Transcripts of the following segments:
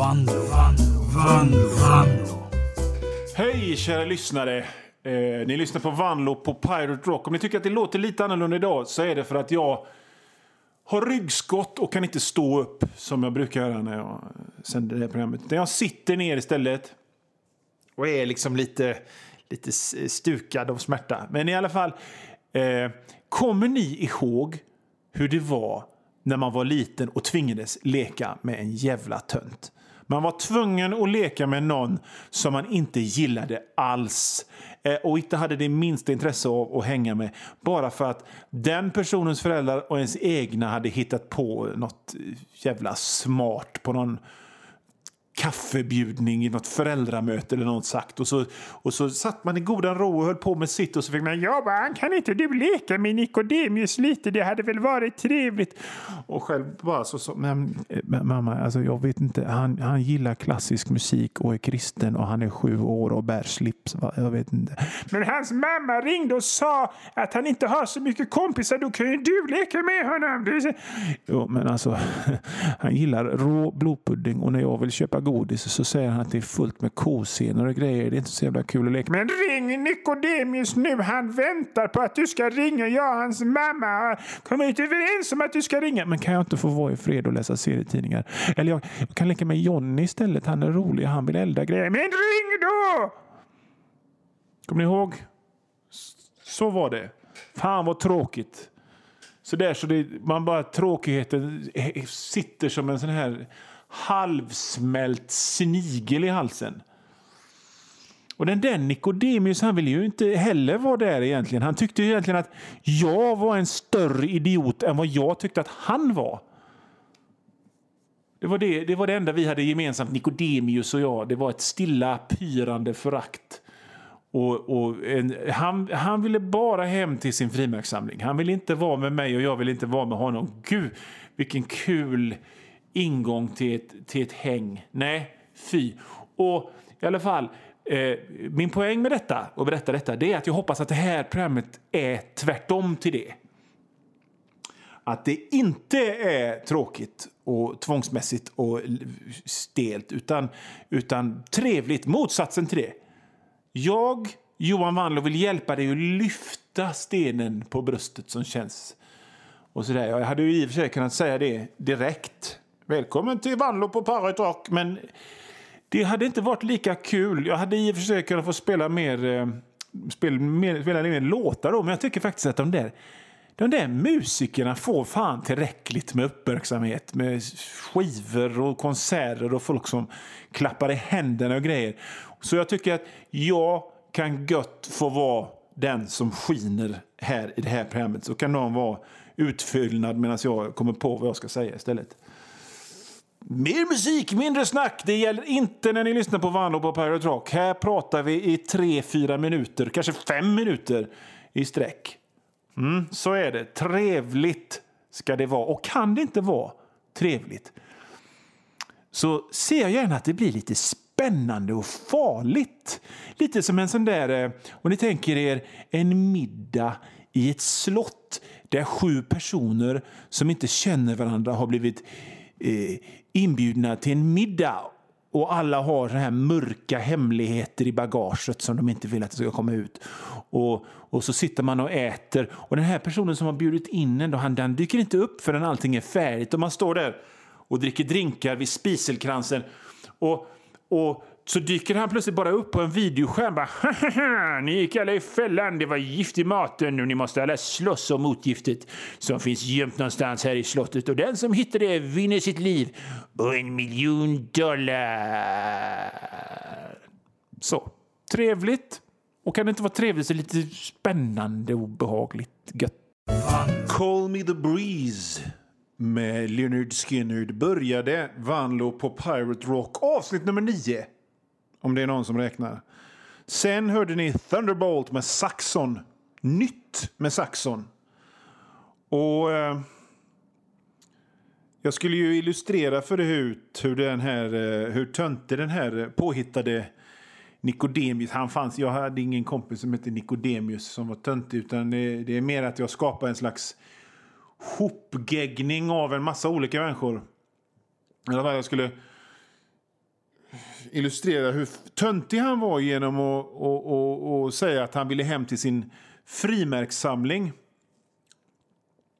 Vanlo, Vanlo, Vanlo, Vanlo. Hej kära lyssnare! Eh, ni lyssnar på Vanlo på Pirate Rock. Om ni tycker att det låter lite annorlunda idag så är det för att jag har ryggskott och kan inte stå upp som jag brukar göra när jag sänder det här programmet. Jag sitter ner istället och är liksom lite, lite stukad av smärta. Men i alla fall, eh, kommer ni ihåg hur det var när man var liten och tvingades leka med en jävla tönt? Man var tvungen att leka med någon som man inte gillade alls. Eh, och inte hade det minsta intresse av att hänga med. Bara för att den personens föräldrar och ens egna hade hittat på något jävla smart på någon kaffebjudning i något föräldramöte eller något sagt. Och så, och så satt man i godan ro och höll på med sitt och så fick man jobba. Kan inte du leka med Nikodemius lite? Det hade väl varit trevligt. Och själv bara så, så men, men, mamma, alltså jag vet inte. Han, han gillar klassisk musik och är kristen och han är sju år och bär slips. Va? Jag vet inte. Men hans mamma ringde och sa att han inte har så mycket kompisar. Då kan ju du leka med honom. Jo, men alltså, han gillar rå blodpudding och när jag vill köpa godis så säger han att det är fullt med kosenor och grejer. Det är inte så jävla kul att leka. Men ring Nikodemius nu. Han väntar på att du ska ringa. Jag och hans mamma har kommit överens om att du ska ringa. Men kan jag inte få vara i fred och läsa serietidningar? Eller jag, jag kan leka med Jonny istället. Han är rolig. Han vill elda grejer. Men ring då! Kommer ni ihåg? Så var det. Fan vad tråkigt. Så där så det, man bara tråkigheten eh, sitter som en sån här halvsmält snigel i halsen. Och den där Nicodemus han ville ju inte heller vara där egentligen. Han tyckte ju egentligen att jag var en större idiot än vad jag tyckte att han var. Det var det, det var det enda vi hade gemensamt, Nicodemus och jag. Det var ett stilla, pyrande förakt. Och, och en, han, han ville bara hem till sin frimärkssamling. Han ville inte vara med mig och jag ville inte vara med honom. Gud, vilken kul ingång till ett, till ett häng. Nej, fy. Och i alla fall, eh, min poäng med detta och berätta detta det är att jag hoppas att det här programmet är tvärtom till det. Att det inte är tråkigt och tvångsmässigt och stelt utan, utan trevligt, motsatsen till det. Jag, Johan Wanlo, vill hjälpa dig att lyfta stenen på bröstet som känns. Och sådär. Jag hade ju i och för sig kunnat säga det direkt Välkommen till Vanlo på Pirate Rock. Men det hade inte varit lika kul. Jag hade i och för sig kunnat få spela mer, eh, spela mer, spela mer låtar då, men jag tycker faktiskt att de där de där musikerna får fan tillräckligt med uppmärksamhet med skivor och konserter och folk som klappar i händerna och grejer. Så jag tycker att jag kan gött få vara den som skiner här i det här programmet. Så kan någon vara utfyllnad medan jag kommer på vad jag ska säga istället. Mer musik, mindre snack. Det gäller inte när ni lyssnar på Vanlo på Pirate Rock. Här pratar vi i tre, fyra minuter, kanske fem minuter i sträck. Mm, så är det. Trevligt ska det vara. Och kan det inte vara trevligt så ser jag gärna att det blir lite spännande och farligt. Lite som en sån där, eh, om ni tänker er en middag i ett slott där sju personer som inte känner varandra har blivit eh, inbjudna till en middag och alla har så här mörka hemligheter i bagaget som de inte vill att det ska komma ut. Och, och så sitter man och äter och den här personen som har bjudit in en, då, han, den dyker inte upp förrän allting är färdigt och man står där och dricker drinkar vid spiselkransen. Och, och så dyker han plötsligt bara upp på en videoskärm. Bara, ni gick alla i fällan, det var gift i maten och ni måste alla slåss om motgiftet som finns gömt någonstans här i slottet. Och den som hittar det vinner sitt liv och en miljon dollar. Så, trevligt. Och kan det inte vara trevligt så lite spännande och behagligt gött. Call me the breeze med Leonard Skinner började Vanlo på Pirate Rock avsnitt nummer nio. Om det är någon som räknar. Sen hörde ni Thunderbolt med Saxon. Nytt med Saxon. Och... Eh, jag skulle ju illustrera förut hur den här, eh, hur töntig den här eh, påhittade Nikodemius, han fanns, jag hade ingen kompis som hette Nikodemius som var töntig utan det, det är mer att jag skapar en slags hopgeggning av en massa olika människor. Jag skulle illustrera hur töntig han var genom att och, och, och säga att han ville hem till sin frimärkssamling.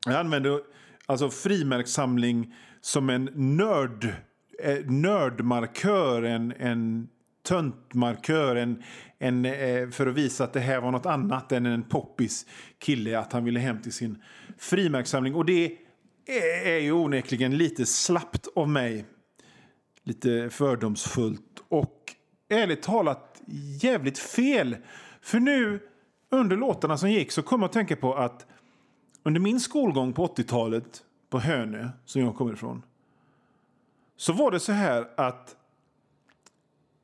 Han använde alltså frimärkssamling som en nörd, eh, nördmarkör, en, en töntmarkör, en, en, eh, för att visa att det här var något annat än en poppis kille, att han ville hem till sin frimärkssamling. Och det är, är ju onekligen lite slappt av mig lite fördomsfullt och ärligt talat jävligt fel. För nu under låtarna som gick så kom jag att tänka på att under min skolgång på 80-talet på Hönö, som jag kommer ifrån, så var det så här att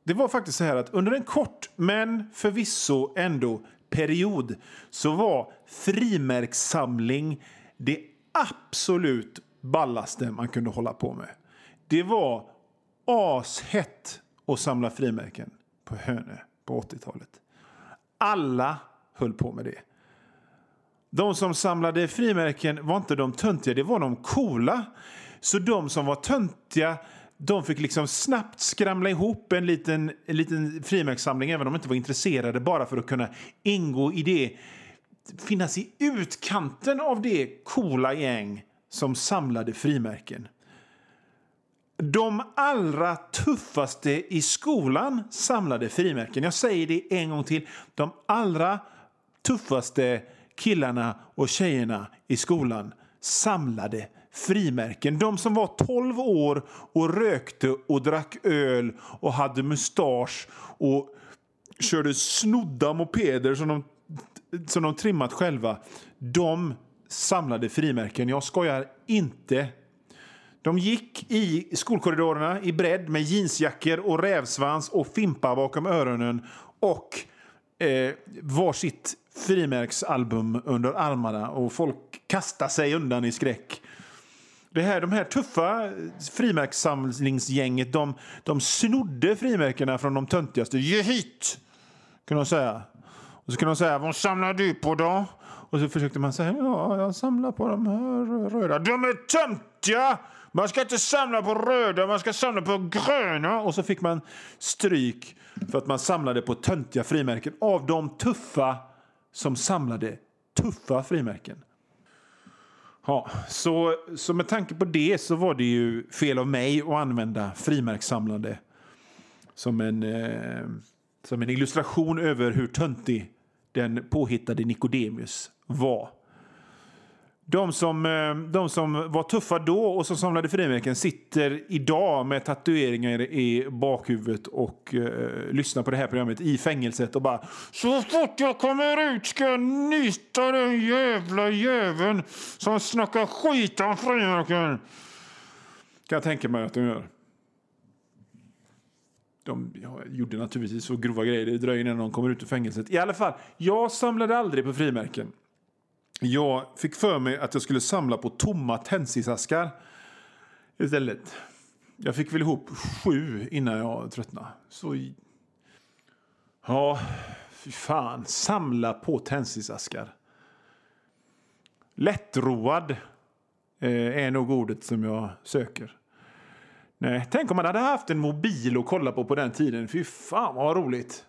det var faktiskt så här att under en kort men förvisso ändå period så var frimärkssamling det absolut ballaste man kunde hålla på med. Det var ashett att samla frimärken på Hönö på 80-talet. Alla höll på med det. De som samlade frimärken var inte de töntiga, det var de coola. Så de som var töntiga de fick liksom snabbt skramla ihop en liten, en liten frimärkssamling även om de inte var intresserade bara för att kunna ingå i det finnas i utkanten av det coola gäng som samlade frimärken. De allra tuffaste i skolan samlade frimärken. Jag säger det en gång till. De allra tuffaste killarna och tjejerna i skolan samlade frimärken. De som var 12 år och rökte och drack öl och hade mustasch och körde snodda mopeder som de, som de trimmat själva. De samlade frimärken. Jag skojar inte. De gick i skolkorridorerna i bredd med jeansjackor och rävsvans och fimpar bakom öronen och eh, var sitt frimärksalbum under armarna och folk kastade sig undan i skräck. Det här, de här tuffa frimärkssamlingsgänget de, de snodde frimärkena från de töntigaste. Ge hit! Kunde de säga. Och så kunde de säga, vad samlar du på då? Och så försökte man säga, ja, jag samlar på de här röda. De är töntiga! Man ska inte samla på röda, man ska samla på gröna. Och så fick man stryk för att man samlade på töntiga frimärken av de tuffa som samlade tuffa frimärken. Ja, så, så med tanke på det så var det ju fel av mig att använda frimärkssamlande som en, eh, som en illustration över hur töntig den påhittade Nicodemus var. De som, eh, de som var tuffa då och som samlade frimärken sitter idag med tatueringar i bakhuvudet och eh, lyssnar på det här programmet i fängelset och bara Så fort jag kommer ut ska jag nysta den jävla jäveln som snackar skit om frimärken. Kan jag tänka mig att de gör. De ja, gjorde naturligtvis så grova grejer. Det dröjer innan de kommer ut ur fängelset. I alla fall, jag samlade aldrig på frimärken. Jag fick för mig att jag skulle samla på tomma tändsticksaskar istället. Jag fick väl ihop sju innan jag tröttnade. Så... Ja, fy fan. Samla på tändsticksaskar. Lättroad eh, är nog ordet som jag söker. Nej, tänk om man hade haft en mobil att kolla på på den tiden. Fy fan vad roligt.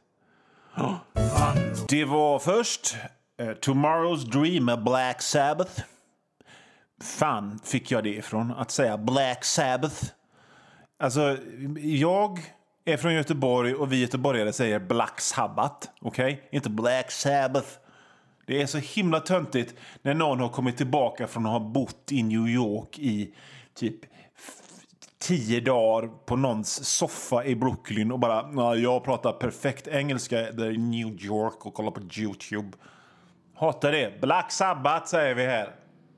Ja. Det var först Eh, Tomorrow's Dream med Black Sabbath. Fan fick jag det ifrån, att säga Black Sabbath. Alltså, jag är från Göteborg och vi göteborgare säger Black Sabbath. Okej? Okay? Inte Black Sabbath. Det är så himla töntigt när någon har kommit tillbaka från att ha bott i New York i typ tio dagar på någons soffa i Brooklyn och bara jag pratar perfekt engelska där i New York och kollar på Youtube. Hatar det. Black Sabbath säger vi här.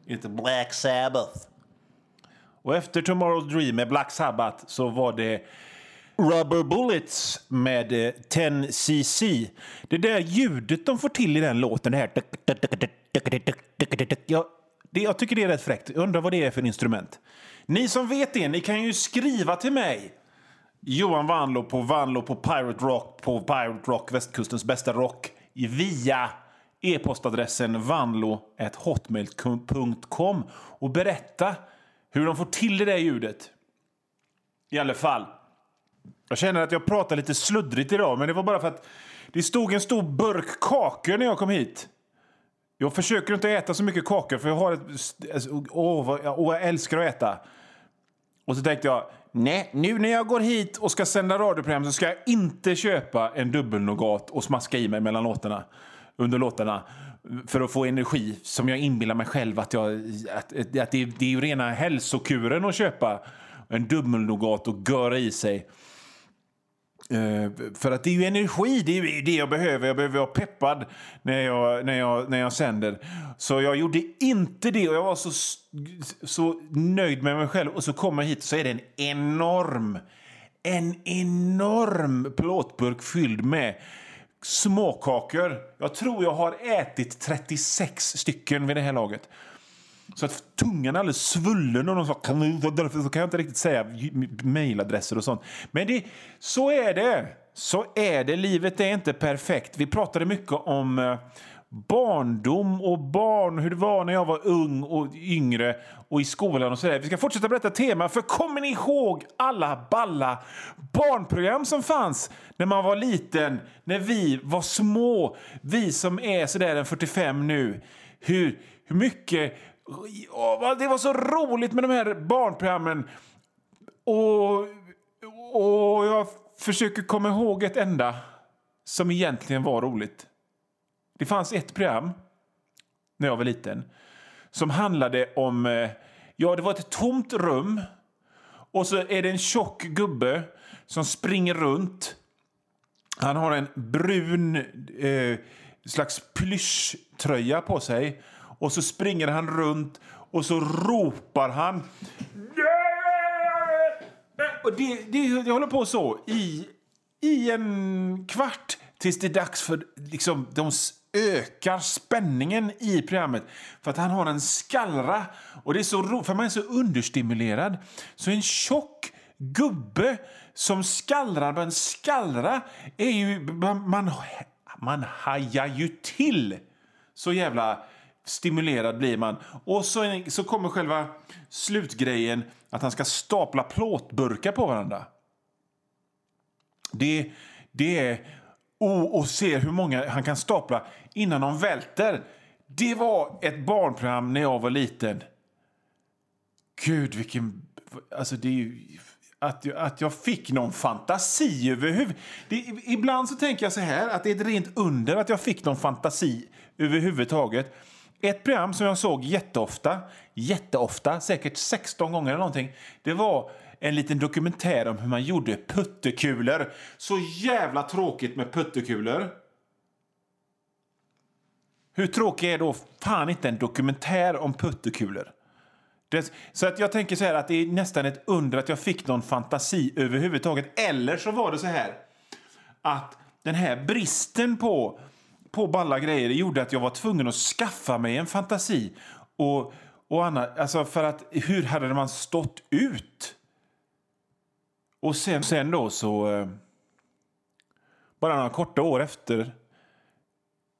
Inte Black Sabbath. Och efter Tomorrow's Dream med Black Sabbath så var det Rubber Bullets med 10cc. Eh, det där ljudet de får till i den låten, det här... Jag, det, jag tycker det är rätt fräckt. Jag undrar vad det är för instrument. Ni som vet det, ni kan ju skriva till mig. Johan Vanlo på Vanlo på Pirate Rock på Pirate Rock, västkustens bästa rock, via e-postadressen vanlo.hotmail.com och berätta hur de får till det där ljudet. I alla fall. Jag känner att jag pratar lite sluddrigt idag, men det var bara för att det stod en stor burk kakor när jag kom hit. Jag försöker inte äta så mycket kakor, för jag har ett... Alltså, åh, vad, åh, jag älskar att äta. Och så tänkte jag, nej, nu när jag går hit och ska sända radioprogram så ska jag inte köpa en dubbelnougat och smaska i mig mellan låtarna, under låtarna för att få energi som jag inbillar mig själv att, jag, att, att det, det är ju rena hälsokuren att köpa en dubbelnougat och göra i sig. Uh, för att det är ju energi, det är det jag behöver. Jag behöver vara peppad när jag, när jag, när jag sänder. Så jag gjorde inte det och jag var så, så nöjd med mig själv. Och så kommer jag hit så är det en enorm, en enorm plåtburk fylld med småkakor. Jag tror jag har ätit 36 stycken vid det här laget. Så att tungan är alldeles svullen och de sa kan du, därför så kan jag inte riktigt säga mejladresser och sånt. Men det, så är det. Så är det. Livet är inte perfekt. Vi pratade mycket om eh, barndom och barn, hur det var när jag var ung och yngre och i skolan och sådär. Vi ska fortsätta berätta tema, för kommer ni ihåg alla balla barnprogram som fanns när man var liten, när vi var små? Vi som är sådär en 45 nu. Hur, hur mycket Oh, det var så roligt med de här barnprogrammen. Och, och jag försöker komma ihåg ett enda som egentligen var roligt. Det fanns ett program när jag var liten som handlade om... Eh, ja, det var ett tomt rum och så är det en tjock gubbe som springer runt. Han har en brun eh, slags plyschtröja på sig och så springer han runt och så ropar han... Och det, det, det håller på så i, i en kvart tills det är dags för... Liksom, de ökar spänningen i programmet för att han har en skallra. Och det är så ro, för man är så understimulerad. Så en tjock gubbe som skallrar med en skallra är ju... Man, man hajar ju till så jävla stimulerad blir man. Och så, så kommer själva slutgrejen att han ska stapla plåtburkar på varandra. Det, det är... Och, och se hur många han kan stapla innan de välter. Det var ett barnprogram när jag var liten. Gud, vilken... Alltså, det är ju, att, jag, att jag fick någon fantasi överhuvud... Ibland så tänker jag så här, att det är ett rent under att jag fick någon fantasi överhuvudtaget. Ett program som jag såg jätteofta, jätteofta, säkert 16 gånger eller någonting, det var en liten dokumentär om hur man gjorde puttekulor. Så jävla tråkigt med puttekulor. Hur tråkig är då fan inte en dokumentär om puttekulor? Det, så att jag tänker så här att det är nästan ett under att jag fick någon fantasi överhuvudtaget. Eller så var det så här att den här bristen på på balla grejer gjorde att jag var tvungen att skaffa mig en fantasi. Och, och annat. Alltså för att hur hade man stått ut? Och sen, sen då så... Eh, bara några korta år efter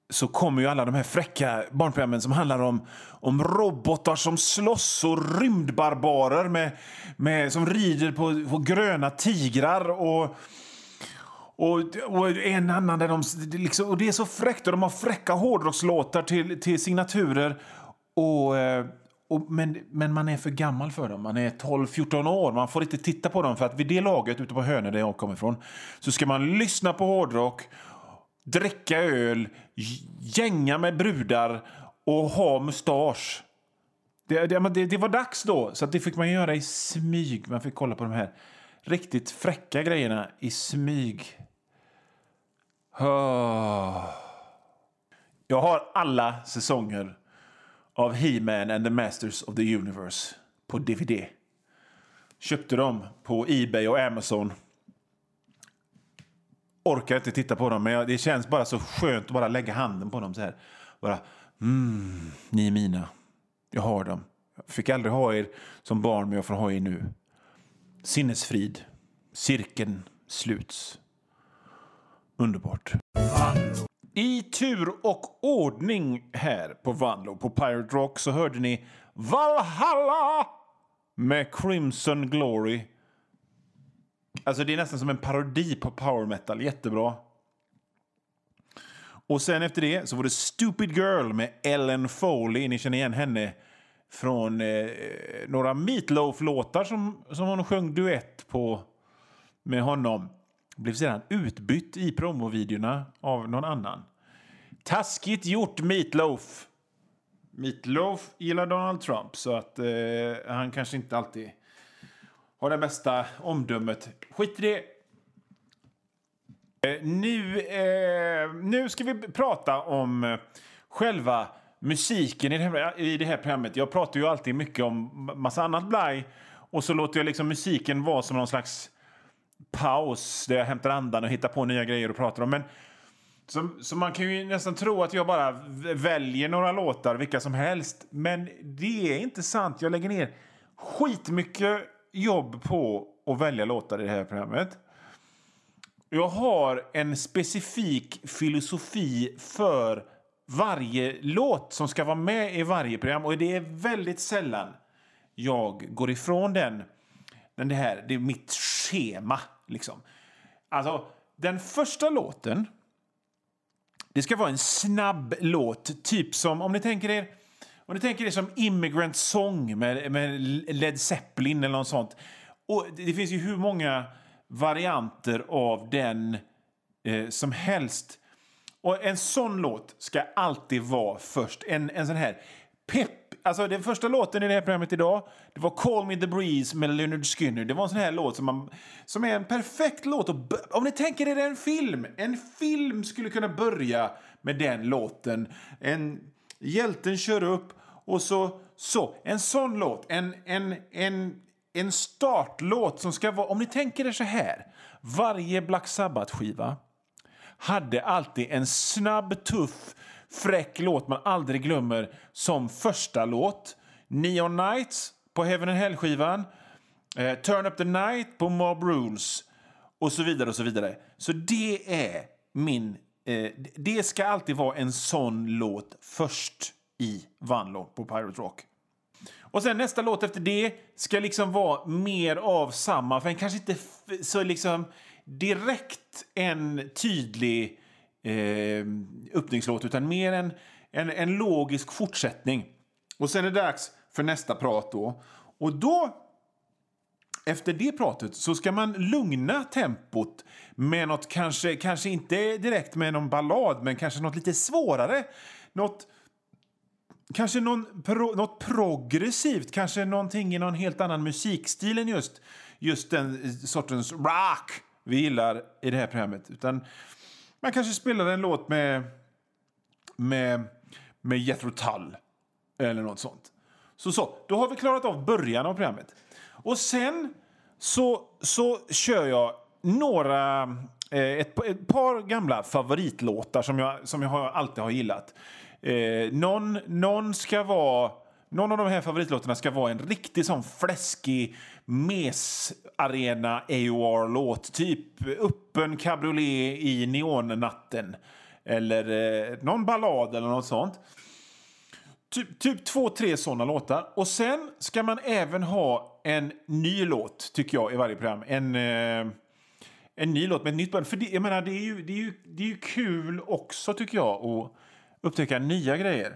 så kommer ju alla de här fräcka barnprogrammen som handlar om, om robotar som slåss och rymdbarbarer med, med, som rider på, på gröna tigrar. och och, och, en annan där de... Liksom, och det är så fräckt och de har fräcka hårdrockslåtar till, till signaturer. Och, eh, och, men, men man är för gammal för dem. Man är 12-14 år. Man får inte titta på dem för att vid det laget ute på Hönö där jag kommer ifrån så ska man lyssna på hårdrock, dricka öl, gänga med brudar och ha mustasch. Det, det, det, var dags då, så det fick man göra i smyg. Man fick kolla på de här riktigt fräcka grejerna i smyg. Jag har alla säsonger av He-Man and the Masters of the Universe på DVD. Köpte dem på Ebay och Amazon. Orkar inte titta på dem, men det känns bara så skönt att bara lägga handen på dem så här. Bara, mm, ni är mina. Jag har dem. Jag fick aldrig ha er som barn, men jag får ha er nu. Sinnesfrid. Cirkeln sluts. Underbart. I tur och ordning här på Vanlo på Pirate Rock så hörde ni Valhalla med Crimson Glory. Alltså det är nästan som en parodi på power metal. Jättebra. Och sen efter det så var det Stupid Girl med Ellen Foley. Ni känner igen henne från eh, några Meatloaf-låtar som, som hon sjöng duett på med honom. Blev sedan utbytt i promovideorna av någon annan. Taskigt gjort, Meatloaf! Meatloaf gillar Donald Trump, så att eh, han kanske inte alltid har det bästa omdömet. Skit i det. Eh, nu, eh, nu ska vi prata om eh, själva musiken i det, här, i det här programmet. Jag pratar ju alltid mycket om massa annat blaj och så låter jag liksom musiken vara som någon slags paus där jag hämtar andan och hittar på nya grejer och pratar om. Men så, så, man kan ju nästan tro att jag bara väljer några låtar, vilka som helst. Men det är inte sant. Jag lägger ner skitmycket jobb på att välja låtar i det här programmet. Jag har en specifik filosofi för varje låt som ska vara med i varje program. Och det är väldigt sällan jag går ifrån den. den det här, det är mitt schema, liksom. Alltså, den första låten det ska vara en snabb låt, typ som om ni tänker er om du tänker det som Immigrant Song med, med Led Zeppelin eller något sånt. Och det finns ju hur många varianter av den eh, som helst. Och en sån låt ska alltid vara först. En, en sån här pepp. Alltså den första låten i det här programmet idag det var Call Me The Breeze med Leonard Skinner. Det var en sån här låt som, man, som är en perfekt låt. Om ni tänker er en film. En film skulle kunna börja med den låten. En, hjälten kör upp och så... Så, en sån låt. En, en, en, en startlåt som ska vara... Om ni tänker er så här. Varje Black Sabbath-skiva hade alltid en snabb, tuff, fräck låt man aldrig glömmer som första låt. Neon Nights på Heaven and Hell-skivan. Eh, Turn Up The Night på Mob Rules. Och så vidare och så vidare. Så det är min... Eh, det ska alltid vara en sån låt först i Vanlo på Pirate Rock. Och sen nästa låt efter det ska liksom vara mer av samma, för en kanske inte så liksom direkt en tydlig eh, öppningslåt utan mer en, en, en logisk fortsättning. Och sen är det dags för nästa prat då. Och då, efter det pratet, så ska man lugna tempot med något kanske, kanske inte direkt med någon ballad, men kanske något lite svårare. Något Kanske någon pro, något progressivt, kanske någonting i någon helt annan musikstil än just, just den sortens rock vi gillar i det här programmet. Utan man kanske spelar en låt med, med, med Jethro Tull eller något sånt. Så, så, då har vi klarat av början av programmet. Och sen så, så kör jag några, eh, ett, ett, par gamla favoritlåtar som jag, som jag alltid har gillat. Eh, någon, någon ska vara... Någon av de här favoritlåtarna ska vara en riktig sån fläskig mes-arena AOR-låt. Typ öppen cabriolet i neonnatten. Eller eh, någon ballad eller något sånt. Typ, typ två, tre såna låtar. Och sen ska man även ha en ny låt, tycker jag, i varje program. En, eh, en ny låt med ett nytt band. För det, jag menar, det är ju, det är ju, det är ju kul också, tycker jag, Och, upptäcka nya grejer.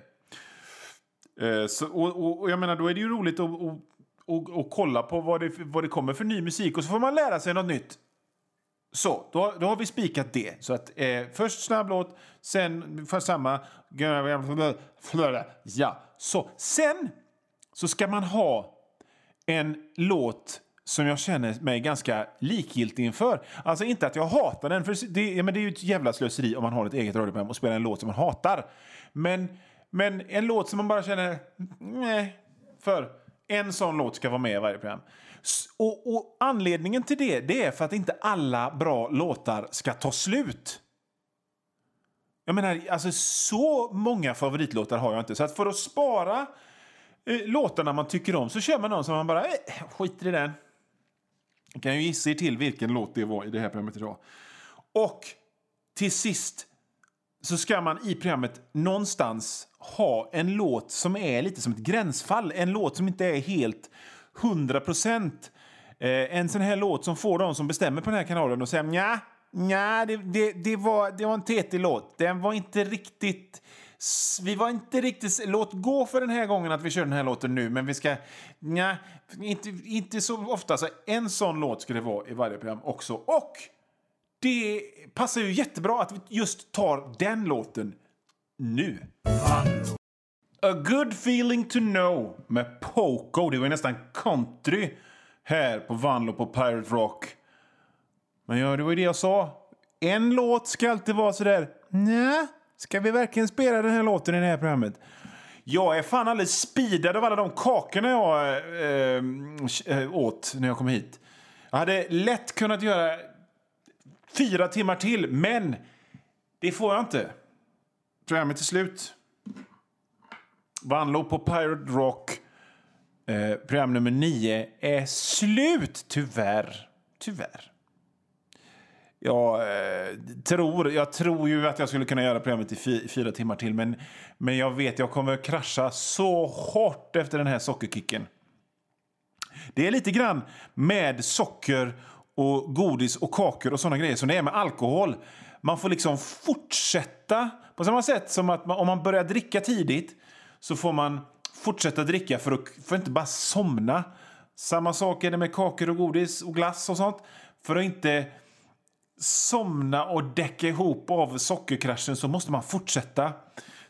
Eh, så, och, och, och, jag menar, då är det ju roligt att och, och, och kolla på vad det, vad det kommer för ny musik och så får man lära sig något nytt. Så, då, då har vi spikat det. Så att eh, först snabblåt, sen för samma... Ja, så. Sen så ska man ha en låt som jag känner mig ganska likgiltig inför. Alltså inte att jag hatar den, för det, ja, men det är ju ett jävla slöseri om man har ett eget radioprogram och spelar en låt som man hatar. Men, men en låt som man bara känner, nej, för. En sån låt ska vara med i varje program. Och, och, anledningen till det, det är för att inte alla bra låtar ska ta slut. Jag menar, alltså så många favoritlåtar har jag inte. Så att för att spara eh, låtarna man tycker om så kör man någon som man bara, eh, skiter i den. Ni kan ju gissa er till vilken låt det var i det här programmet idag. Och till sist så ska man i programmet någonstans ha en låt som är lite som ett gränsfall. En låt som inte är helt 100 procent Eh, en sån här låt som får de som bestämmer på den här kanalen att säga nja, nja det, det, det, var, det var en tetig låt. Den var inte riktigt... Vi var inte riktigt... Låt gå för den här gången att vi kör den här låten nu, men vi ska... Nja, inte, inte så ofta. Så en sån låt ska det vara i varje program också. Och det passar ju jättebra att vi just tar den låten nu. A good feeling to know med Poco. Det var ju nästan country här på Vanlo på Pirate Rock. Men ja, det var ju det jag sa. En låt ska alltid vara sådär... Nja, ska vi verkligen spela den här låten i det här programmet? Jag är fan alldeles speedad av alla de kakorna jag eh, eh, åt när jag kom hit. Jag hade lätt kunnat göra fyra timmar till, men det får jag inte. Programmet är slut. Vanlo på Pirate Rock. Eh, program nummer nio är slut, tyvärr. Tyvärr. Jag, eh, tror, jag tror ju att jag skulle kunna göra programmet i fyra timmar till men, men jag vet jag kommer krascha så hårt efter den här sockerkicken. Det är lite grann med socker och godis och kakor och sådana grejer som det är med alkohol. Man får liksom fortsätta på samma sätt som att man, om man börjar dricka tidigt så får man fortsätta dricka för att, för att inte bara somna. Samma sak är det med kakor och godis och glass och sånt. För att inte somna och däcka ihop av sockerkraschen så måste man fortsätta.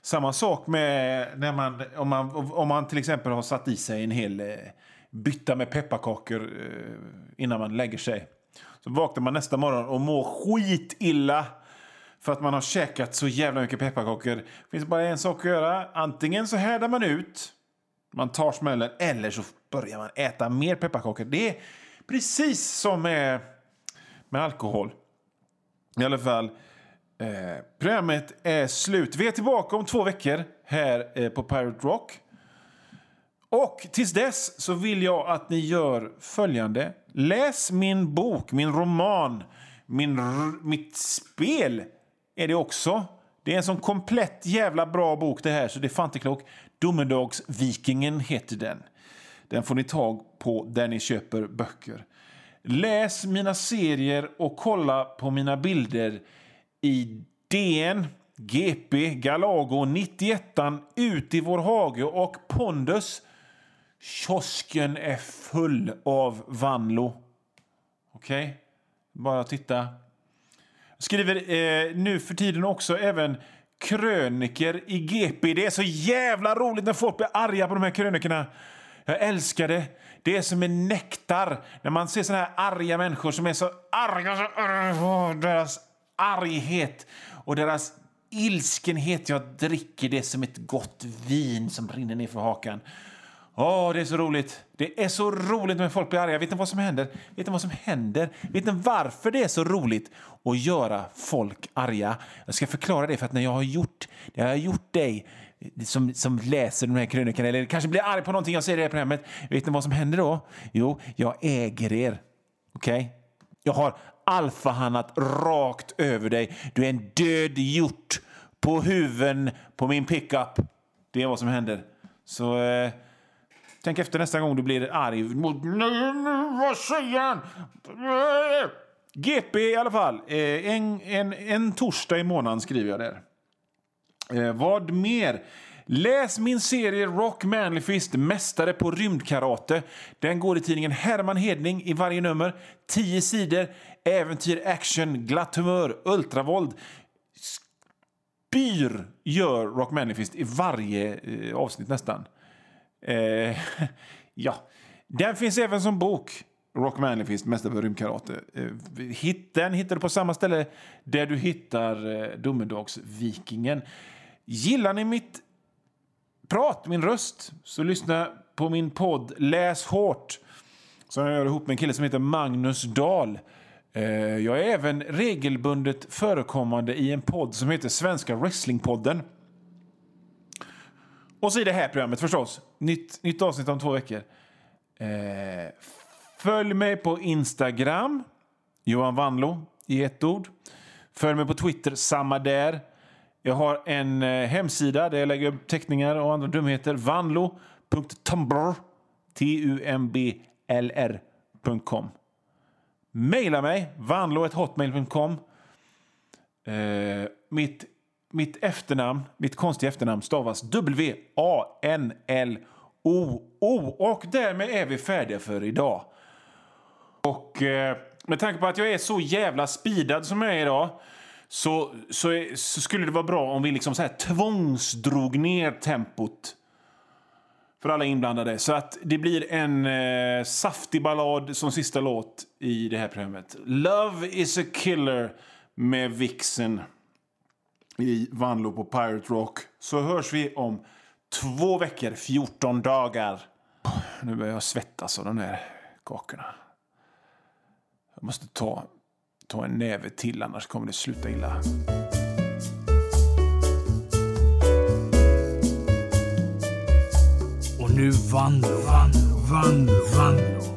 Samma sak med när man, om, man, om man till exempel har satt i sig en hel eh, bytta med pepparkakor eh, innan man lägger sig. Så vaknar man nästa morgon och mår skitilla för att man har käkat så jävla mycket pepparkakor. Det finns bara en sak att göra. Antingen så härdar man ut, man tar smällen, eller så börjar man äta mer pepparkakor. Det är precis som med, med alkohol. I alla fall, eh, programmet är slut. Vi är tillbaka om två veckor här eh, på Pirate Rock. Och tills dess så vill jag att ni gör följande. Läs min bok, min roman, min, mitt spel är det också. Det är en sån komplett jävla bra bok det här så det är fan inte klokt. Domedagsvikingen heter den. Den får ni tag på där ni köper böcker. Läs mina serier och kolla på mina bilder i DN, GP, Galago, 91 Ut i vår hage och Pondus. Kiosken är full av Vanlo. Okej? Okay? Bara titta. Skriver eh, nu för tiden också även kröniker i GP. Det är så jävla roligt när folk blir arga på de här krönikerna. Jag älskar det. Det är som en nektar när man ser såna här arga människor som är så arga. Så, oh, deras arghet och deras ilskenhet. Jag dricker det som ett gott vin som rinner ner för hakan. Åh, oh, det är så roligt. Det är så roligt när folk blir arga. Vet ni vad som händer? Vet ni vad som händer? Vet ni varför det är så roligt att göra folk arga? Jag ska förklara det för att när jag har gjort, när jag har gjort dig som, som läser de här krönikorna eller kanske blir arg på någonting jag säger i det här programmet. Vet ni vad som händer då? Jo, jag äger er. Okej? Okay? Jag har alfahannat rakt över dig. Du är en död hjort på huven på min pickup. Det är vad som händer. Så... Eh, Tänk efter nästa gång du blir arg. Vad säger han? Eh, GP i alla fall. Eh, en, en, en torsdag i månaden skriver jag där. Eh, vad mer? Läs min serie Rock Manlyfist, mästare på rymdkarate. Den går i tidningen Herman Hedning i varje nummer. 10 sidor, äventyr, action, glatt humör, ultravåld. Spyr gör Rock Manlyfist i varje eh, avsnitt nästan. Eh, ja, den finns även som bok. Rock Manlyfist, Mästare på rymdkarate. Eh, den hittar du på samma ställe där du hittar eh, Domedagsvikingen. Gillar ni mitt prat, min röst, så lyssna på min podd Läs hårt som jag gör ihop med en kille som heter Magnus Dahl. Eh, jag är även regelbundet förekommande i en podd som heter Svenska Wrestlingpodden. Och så i det här programmet förstås. Nytt, nytt avsnitt om två veckor. Eh, följ mig på Instagram, Johan Vanlo i ett ord. Följ mig på Twitter, samma där. Jag har en eh, hemsida där jag lägger upp teckningar och andra dumheter. Vanlo.tumblr. T-U-M-B-L-R. Maila mig, vanlo.hotmail.com. Eh, mitt, mitt efternamn, mitt konstiga efternamn stavas W-A-N-L-O-O. Och därmed är vi färdiga för idag. Och eh, med tanke på att jag är så jävla speedad som jag är idag så, så, så skulle det vara bra om vi liksom så här tvångsdrog ner tempot för alla inblandade. Så att det blir en eh, saftig ballad som sista låt i det här programmet. Love is a killer med Vixen i Vanlo på Pirate Rock. Så hörs vi om två veckor, 14 dagar. Nu börjar jag svettas av de här kakorna. Jag måste ta, ta en näve till, annars kommer det sluta illa. Och nu Vanlo, Vanlo, Vanlo, Vanlo.